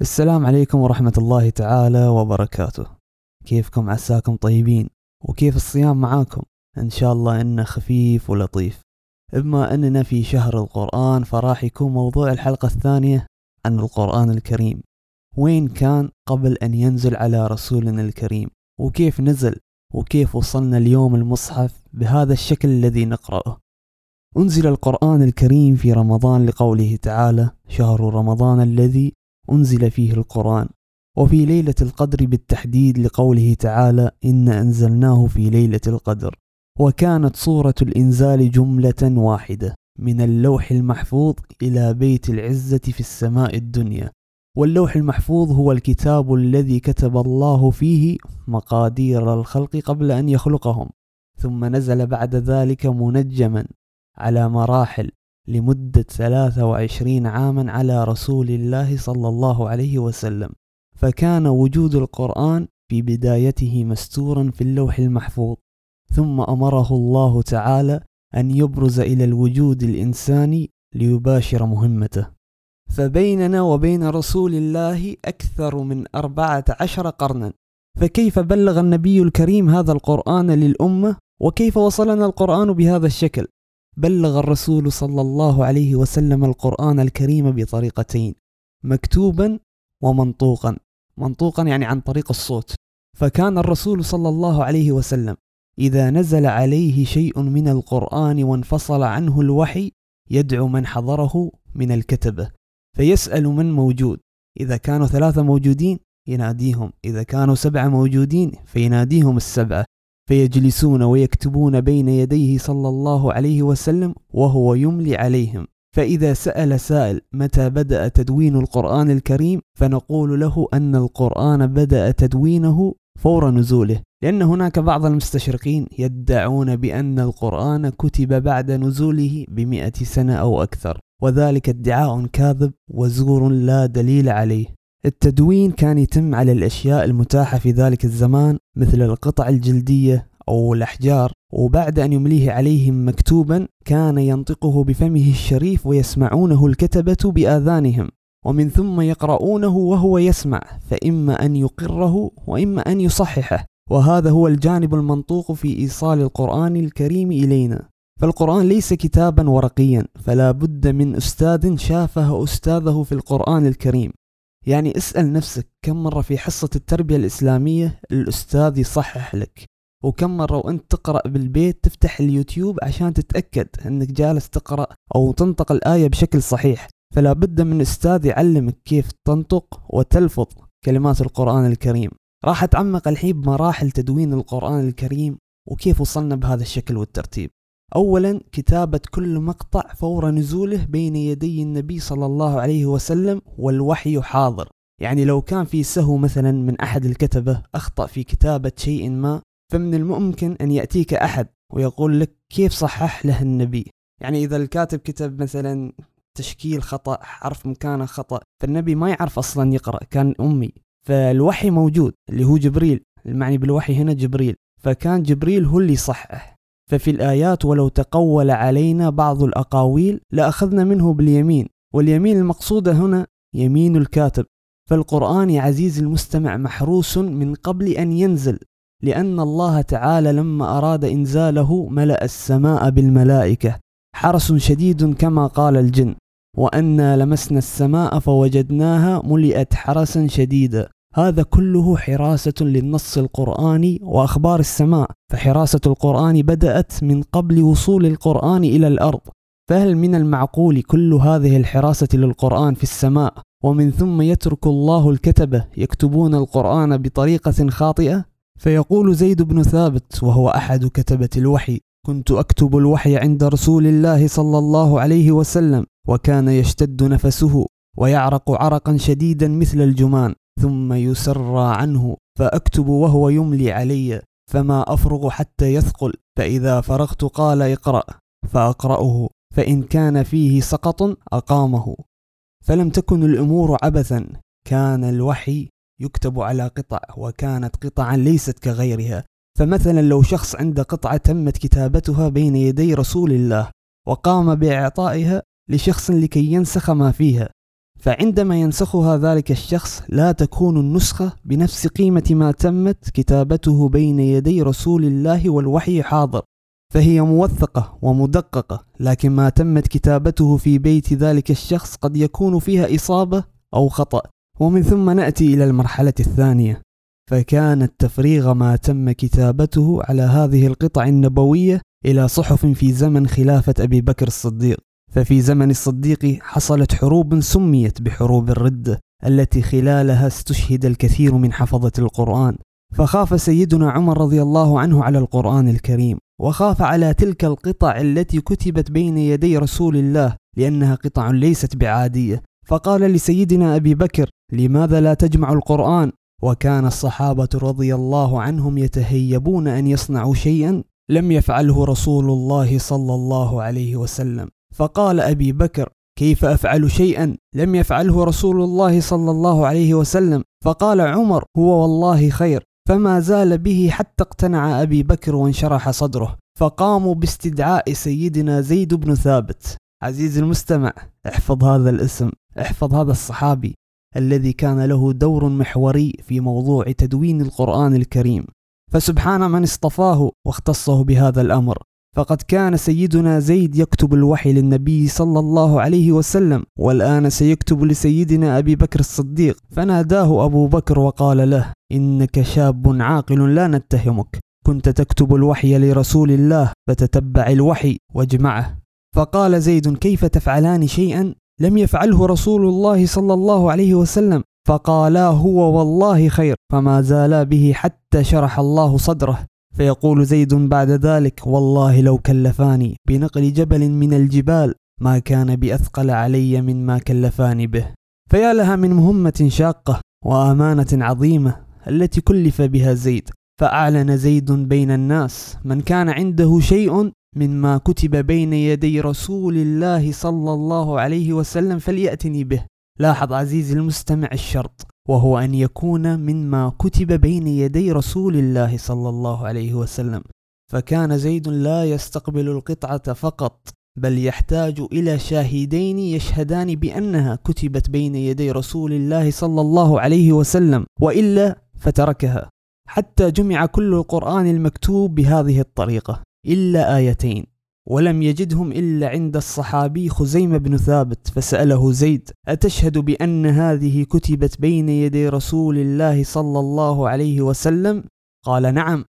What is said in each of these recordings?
السلام عليكم ورحمة الله تعالى وبركاته. كيفكم عساكم طيبين؟ وكيف الصيام معاكم؟ إن شاء الله إنه خفيف ولطيف. بما أننا في شهر القرآن فراح يكون موضوع الحلقة الثانية عن القرآن الكريم. وين كان قبل أن ينزل على رسولنا الكريم؟ وكيف نزل؟ وكيف وصلنا اليوم المصحف بهذا الشكل الذي نقرأه؟ أنزل القرآن الكريم في رمضان لقوله تعالى شهر رمضان الذي أنزل فيه القرآن وفي ليلة القدر بالتحديد لقوله تعالى إن أنزلناه في ليلة القدر. وكانت صورة الإنزال جملة واحدة من اللوح المحفوظ إلى بيت العزة في السماء الدنيا. واللوح المحفوظ هو الكتاب الذي كتب الله فيه مقادير الخلق قبل أن يخلقهم ثم نزل بعد ذلك منجما على مراحل لمدة 23 عاما على رسول الله صلى الله عليه وسلم فكان وجود القرآن في بدايته مستورا في اللوح المحفوظ ثم أمره الله تعالى أن يبرز إلى الوجود الإنساني ليباشر مهمته. فبيننا وبين رسول الله أكثر من أربعة عشر قرنا فكيف بلغ النبي الكريم هذا القرآن للأمة؟ وكيف وصلنا القرآن بهذا الشكل؟ بلغ الرسول صلى الله عليه وسلم القرآن الكريم بطريقتين مكتوبا ومنطوقا. منطوقا يعني عن طريق الصوت. فكان الرسول صلى الله عليه وسلم إذا نزل عليه شيء من القرآن وانفصل عنه الوحي يدعو من حضره من الكتبة. فيسأل من موجود. إذا كانوا ثلاثة موجودين يناديهم. إذا كانوا سبعة موجودين فيناديهم السبعة. فيجلسون ويكتبون بين يديه صلى الله عليه وسلم وهو يملي عليهم. فإذا سأل سائل متى بدأ تدوين القرآن الكريم فنقول له أن القرآن بدأ تدوينه فور نزوله. لأن هناك بعض المستشرقين يدعون بأن القرآن كتب بعد نزوله بمئة سنة أو أكثر وذلك ادعاء كاذب وزور لا دليل عليه. التدوين كان يتم على الأشياء المتاحة في ذلك الزمان مثل القطع الجلدية أو الأحجار وبعد أن يمليه عليهم مكتوبا كان ينطقه بفمه الشريف ويسمعونه الكتبة بآذانهم ومن ثم يقرؤونه وهو يسمع فإما أن يقره وإما أن يصححه وهذا هو الجانب المنطوق في إيصال القرآن الكريم إلينا. فالقرآن ليس كتابا ورقيا فلا بد من أستاذ شافه أستاذه في القرآن الكريم. يعني اسأل نفسك كم مرة في حصة التربية الإسلامية الأستاذ يصحح لك؟ وكم مرة وأنت تقرأ بالبيت تفتح اليوتيوب عشان تتأكد أنك جالس تقرأ أو تنطق الآية بشكل صحيح. فلا بد من أستاذ يعلمك كيف تنطق وتلفظ كلمات القرآن الكريم. راح أتعمق الحين بمراحل تدوين القرآن الكريم وكيف وصلنا بهذا الشكل والترتيب. أولا كتابة كل مقطع فور نزوله بين يدي النبي صلى الله عليه وسلم والوحي حاضر. يعني لو كان في سهو مثلا من أحد الكتبة أخطأ في كتابة شيء ما فمن الممكن أن يأتيك أحد ويقول لك كيف صحح له النبي؟ يعني إذا الكاتب كتب مثلا تشكيل خطأ حرف مكانه خطأ فالنبي ما يعرف أصلا يقرأ كان أمي. فالوحي موجود اللي هو جبريل. المعني بالوحي هنا جبريل. فكان جبريل هو اللي يصحح ففي الآيات ولو تقول علينا بعض الأقاويل لأخذنا منه باليمين واليمين المقصودة هنا يمين الكاتب. فالقرآن يا عزيز المستمع محروس من قبل أن ينزل لأن الله تعالى لما أراد إنزاله ملأ السماء بالملائكة. حرس شديد كما قال الجن وأنا لمسنا السماء فوجدناها ملئت حرسا شديدا. هذا كله حراسة للنص القرآني وأخبار السماء. فحراسة القرآن بدأت من قبل وصول القرآن إلى الأرض. فهل من المعقول كل هذه الحراسة للقرآن في السماء؟ ومن ثم يترك الله الكتبة يكتبون القرآن بطريقة خاطئة؟ فيقول زيد بن ثابت وهو أحد كتبة الوحي كنت أكتب الوحي عند رسول الله صلى الله عليه وسلم وكان يشتد نفسه ويعرق عرقا شديدا مثل الجمان. ثم يسرى عنه فأكتب وهو يملي علي فما أفرغ حتى يثقل. فإذا فرغت قال اقرأ فأقرأه فإن كان فيه سقط أقامه. فلم تكن الأمور عبثا كان الوحي يكتب على قطع وكانت قطعا ليست كغيرها. فمثلا لو شخص عنده قطعة تمت كتابتها بين يدي رسول الله وقام بإعطائها لشخص لكي ينسخ ما فيها فعندما ينسخها ذلك الشخص لا تكون النسخة بنفس قيمة ما تمت كتابته بين يدي رسول الله والوحي حاضر. فهي موثقة ومدققة لكن ما تمت كتابته في بيت ذلك الشخص قد يكون فيها إصابة أو خطأ. ومن ثم نأتي إلى المرحلة الثانية. فكان التفريغ ما تم كتابته على هذه القطع النبوية إلى صحف في زمن خلافة أبي بكر الصديق. ففي زمن الصديق حصلت حروب سميت بحروب الردة التي خلالها استشهد الكثير من حفظة القرآن. فخاف سيدنا عمر رضي الله عنه على القرآن الكريم وخاف على تلك القطع التي كتبت بين يدي رسول الله لأنها قطع ليست بعادية. فقال لسيدنا أبي بكر لماذا لا تجمع القرآن؟ وكان الصحابة رضي الله عنهم يتهيبون أن يصنعوا شيئا لم يفعله رسول الله صلى الله عليه وسلم. فقال أبي بكر كيف أفعل شيئا؟ لم يفعله رسول الله صلى الله عليه وسلم. فقال عمر هو والله خير. فما زال به حتى اقتنع أبي بكر وانشرح صدره. فقاموا باستدعاء سيدنا زيد بن ثابت. عزيز المستمع احفظ هذا الاسم احفظ هذا الصحابي الذي كان له دور محوري في موضوع تدوين القرآن الكريم. فسبحان من اصطفاه واختصه بهذا الأمر. فقد كان سيدنا زيد يكتب الوحي للنبي صلى الله عليه وسلم والآن سيكتب لسيدنا أبي بكر الصديق. فناداه أبو بكر وقال له إنك شاب عاقل لا نتهمك. كنت تكتب الوحي لرسول الله فتتبع الوحي واجمعه. فقال زيد كيف تفعلان شيئا؟ لم يفعله رسول الله صلى الله عليه وسلم. فقالا هو والله خير. فما زالا به حتى شرح الله صدره. فيقول زيد بعد ذلك والله لو كلفاني بنقل جبل من الجبال ما كان بأثقل علي مما كلفاني به. فيا لها من مهمة شاقة وأمانة عظيمة التي كلف بها زيد. فأعلن زيد بين الناس من كان عنده شيء مما كتب بين يدي رسول الله صلى الله عليه وسلم فليأتني به. لاحظ عزيزي المستمع الشرط. وهو أن يكون مما كتب بين يدي رسول الله صلى الله عليه وسلم. فكان زيد لا يستقبل القطعة فقط بل يحتاج إلى شاهدين يشهدان بأنها كتبت بين يدي رسول الله صلى الله عليه وسلم وإلا فتركها. حتى جمع كل القرآن المكتوب بهذه الطريقة إلا آيتين. ولم يجدهم إلا عند الصحابي خزيمة بن ثابت فسأله زيد أتشهد بأن هذه كتبت بين يدي رسول الله صلى الله عليه وسلم؟ قال نعم.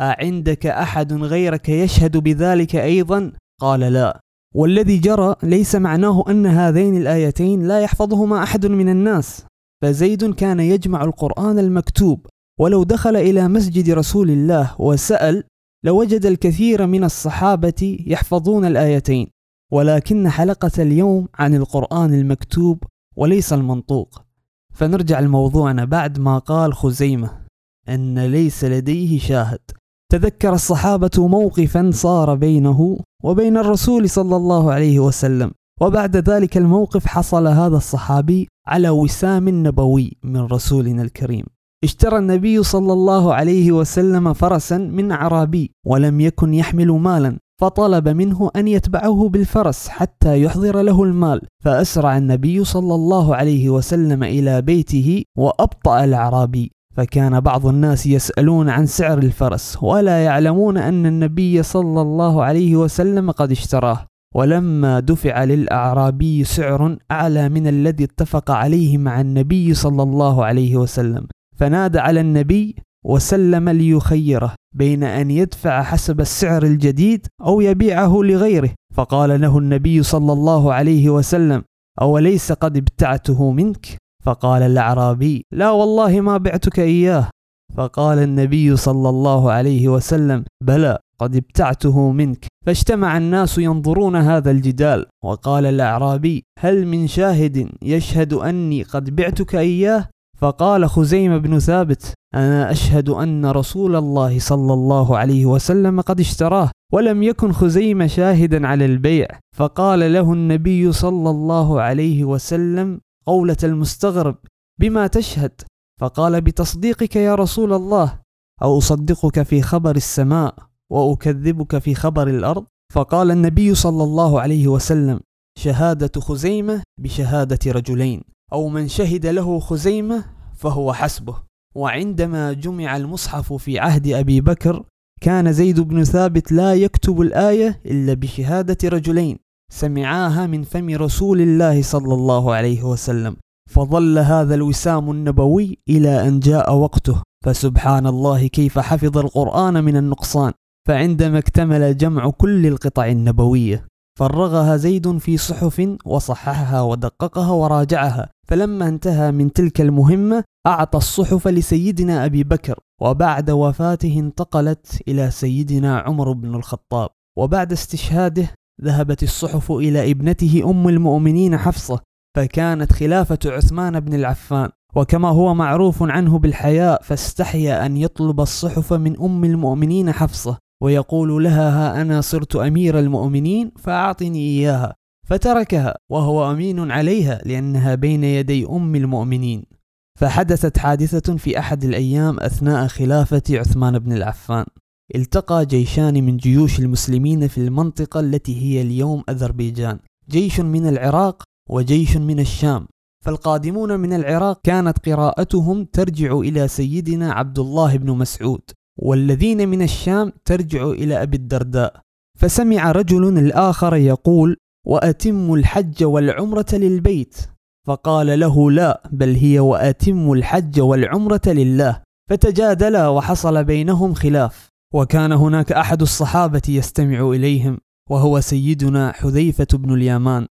أعندك أحد غيرك يشهد بذلك أيضا؟ قال لا. والذي جرى ليس معناه أن هذين الآيتين لا يحفظهما أحد من الناس. فزيد كان يجمع القرآن المكتوب ولو دخل إلى مسجد رسول الله وسأل لوجد الكثير من الصحابة يحفظون الآيتين ولكن حلقة اليوم عن القرآن المكتوب وليس المنطوق. فنرجع لموضوعنا بعد ما قال خزيمة أن ليس لديه شاهد. تذكر الصحابة موقفا صار بينه وبين الرسول صلى الله عليه وسلم وبعد ذلك الموقف حصل هذا الصحابي على وسام نبوي من رسولنا الكريم. اشترى النبي صلى الله عليه وسلم فرسا من أعرابي ولم يكن يحمل مالا فطلب منه أن يتبعه بالفرس حتى يحضر له المال. فأسرع النبي صلى الله عليه وسلم إلى بيته وأبطأ الأعرابي. فكان بعض الناس يسألون عن سعر الفرس ولا يعلمون أن النبي صلى الله عليه وسلم قد اشتراه. ولما دفع للأعرابي سعر أعلى من الذي اتفق عليه مع النبي صلى الله عليه وسلم. فنادى على النبي وسلم ليخيره بين أن يدفع حسب السعر الجديد أو يبيعه لغيره. فقال له النبي صلى الله عليه وسلم أوليس قد ابتعته منك؟ فقال الأعرابي لا والله ما بعتك إياه. فقال النبي صلى الله عليه وسلم بلى قد ابتعته منك. فاجتمع الناس ينظرون هذا الجدال. وقال الأعرابي هل من شاهد يشهد أني قد بعتك إياه؟ فقال خزيمة بن ثابت أنا أشهد أن رسول الله صلى الله عليه وسلم قد اشتراه ولم يكن خزيمة شاهدا على البيع. فقال له النبي صلى الله عليه وسلم قولة المستغرب بما تشهد؟ فقال بتصديقك يا رسول الله أو أصدقك في خبر السماء وأكذبك في خبر الأرض؟ فقال النبي صلى الله عليه وسلم شهادة خزيمة بشهادة رجلين. أو من شهد له خزيمة فهو حسبه. وعندما جمع المصحف في عهد أبي بكر كان زيد بن ثابت لا يكتب الآية إلا بشهادة رجلين سمعاها من فم رسول الله صلى الله عليه وسلم فظل هذا الوسام النبوي إلى أن جاء وقته. فسبحان الله كيف حفظ القرآن من النقصان. فعندما اكتمل جمع كل القطع النبوية. فرغها زيد في صحف وصححها ودققها وراجعها. فلما انتهى من تلك المهمة أعطى الصحف لسيدنا أبي بكر وبعد وفاته انتقلت إلى سيدنا عمر بن الخطاب. وبعد استشهاده ذهبت الصحف إلى ابنته أم المؤمنين حفصة فكانت خلافة عثمان بن العفان. وكما هو معروف عنه بالحياء فاستحيا أن يطلب الصحف من أم المؤمنين حفصة. ويقول لها ها أنا صرت أمير المؤمنين فأعطني إياها. فتركها وهو أمين عليها لأنها بين يدي أم المؤمنين. فحدثت حادثة في أحد الأيام أثناء خلافة عثمان بن العفان. التقى جيشان من جيوش المسلمين في المنطقة التي هي اليوم أذربيجان. جيش من العراق وجيش من الشام. فالقادمون من العراق كانت قراءتهم ترجع إلى سيدنا عبد الله بن مسعود. والذين من الشام ترجع إلى أبي الدرداء. فسمع رجل الآخر يقول وأتم الحج والعمرة للبيت. فقال له لا بل هي وأتم الحج والعمرة لله. فتجادلا وحصل بينهم خلاف. وكان هناك أحد الصحابة يستمع إليهم وهو سيدنا حذيفة بن اليامان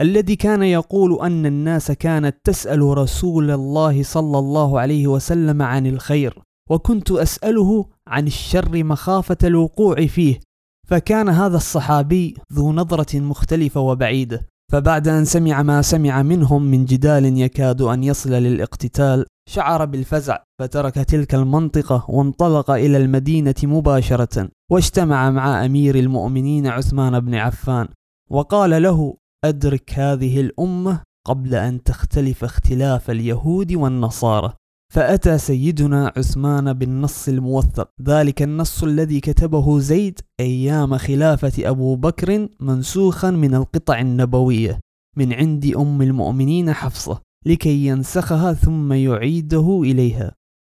الذي كان يقول أن الناس كانت تسأل رسول الله صلى الله عليه وسلم عن الخير. وكنت أسأله عن الشر مخافة الوقوع فيه فكان هذا الصحابي ذو نظرة مختلفة وبعيدة فبعد أن سمع ما سمع منهم من جدال يكاد أن يصل للاقتتال شعر بالفزع فترك تلك المنطقة وانطلق إلى المدينة مباشرة واجتمع مع أمير المؤمنين عثمان بن عفان وقال له أدرك هذه الأمة قبل أن تختلف اختلاف اليهود والنصارى. فأتى سيدنا عثمان بالنص الموثق. ذلك النص الذي كتبه زيد أيام خلافة أبو بكر منسوخا من القطع النبوية من عند أم المؤمنين حفصة لكي ينسخها ثم يعيده إليها.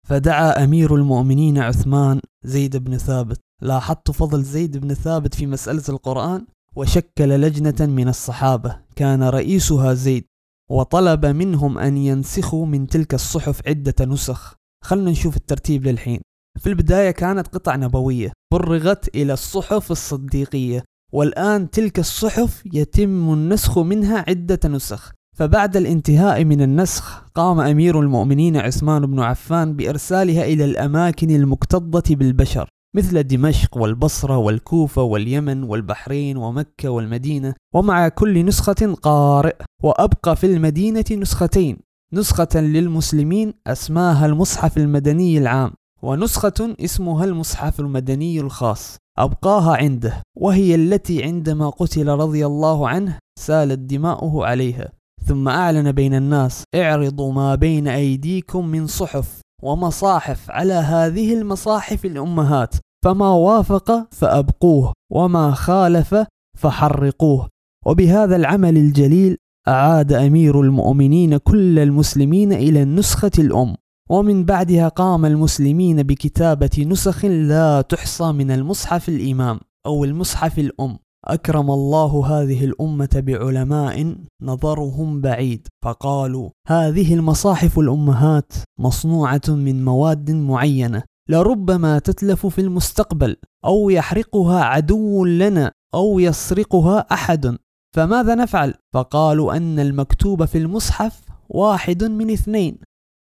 فدعا أمير المؤمنين عثمان زيد بن ثابت. لاحظت فضل زيد بن ثابت في مسألة القرآن وشكل لجنة من الصحابة. كان رئيسها زيد. وطلب منهم أن ينسخوا من تلك الصحف عدة نسخ. خلنا نشوف الترتيب للحين. في البداية كانت قطع نبوية فرغت إلى الصحف الصديقية والآن تلك الصحف يتم النسخ منها عدة نسخ. فبعد الانتهاء من النسخ قام أمير المؤمنين عثمان بن عفان بإرسالها إلى الأماكن المكتظة بالبشر. مثل دمشق والبصرة والكوفة واليمن والبحرين ومكة والمدينة ومع كل نسخة قارئ وأبقى في المدينة نسختين. نسخة للمسلمين أسماها المصحف المدني العام ونسخة اسمها المصحف المدني الخاص. أبقاها عنده وهي التي عندما قتل رضي الله عنه سالت دماؤه عليها. ثم أعلن بين الناس اعرضوا ما بين أيديكم من صحف. ومصاحف على هذه المصاحف الأمهات فما وافق فأبقوه وما خالف فحرقوه. وبهذا العمل الجليل أعاد أمير المؤمنين كل المسلمين إلى النسخة الأم. ومن بعدها قام المسلمين بكتابة نسخ لا تحصى من المصحف الإمام أو المصحف الأم. أكرم الله هذه الأمة بعلماء نظرهم بعيد فقالوا هذه المصاحف الأمهات مصنوعة من مواد معينة لربما تتلف في المستقبل أو يحرقها عدو لنا أو يسرقها أحد فماذا نفعل؟ فقالوا أن المكتوب في المصحف واحد من اثنين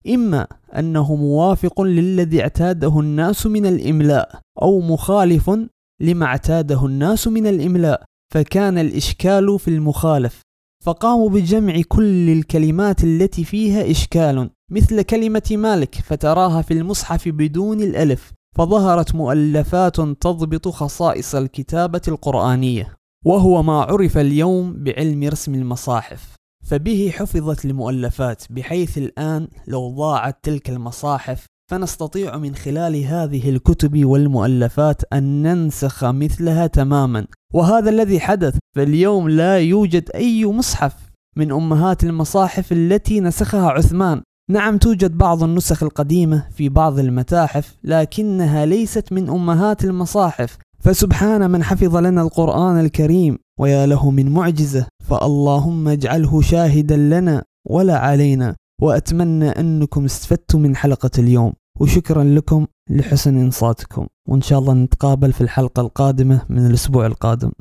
إما أنه موافق للذي اعتاده الناس من الإملاء أو مخالف لما اعتاده الناس من الإملاء فكان الإشكال في المخالف. فقاموا بجمع كل الكلمات التي فيها إشكال مثل كلمة مالك فتراها في المصحف بدون الألف. فظهرت مؤلفات تضبط خصائص الكتابة القرآنية. وهو ما عرف اليوم بعلم رسم المصاحف. فبه حفظت المؤلفات بحيث الآن لو ضاعت تلك المصاحف فنستطيع من خلال هذه الكتب والمؤلفات أن ننسخ مثلها تماما. وهذا الذي حدث فاليوم لا يوجد أي مصحف من أمهات المصاحف التي نسخها عثمان. نعم توجد بعض النسخ القديمة في بعض المتاحف لكنها ليست من أمهات المصاحف. فسبحان من حفظ لنا القرآن الكريم ويا له من معجزة. فاللهم اجعله شاهدا لنا ولا علينا. وأتمنى أنكم استفدتوا من حلقة اليوم. وشكرا لكم لحسن إنصاتكم وإن شاء الله نتقابل في الحلقة القادمة من الأسبوع القادم.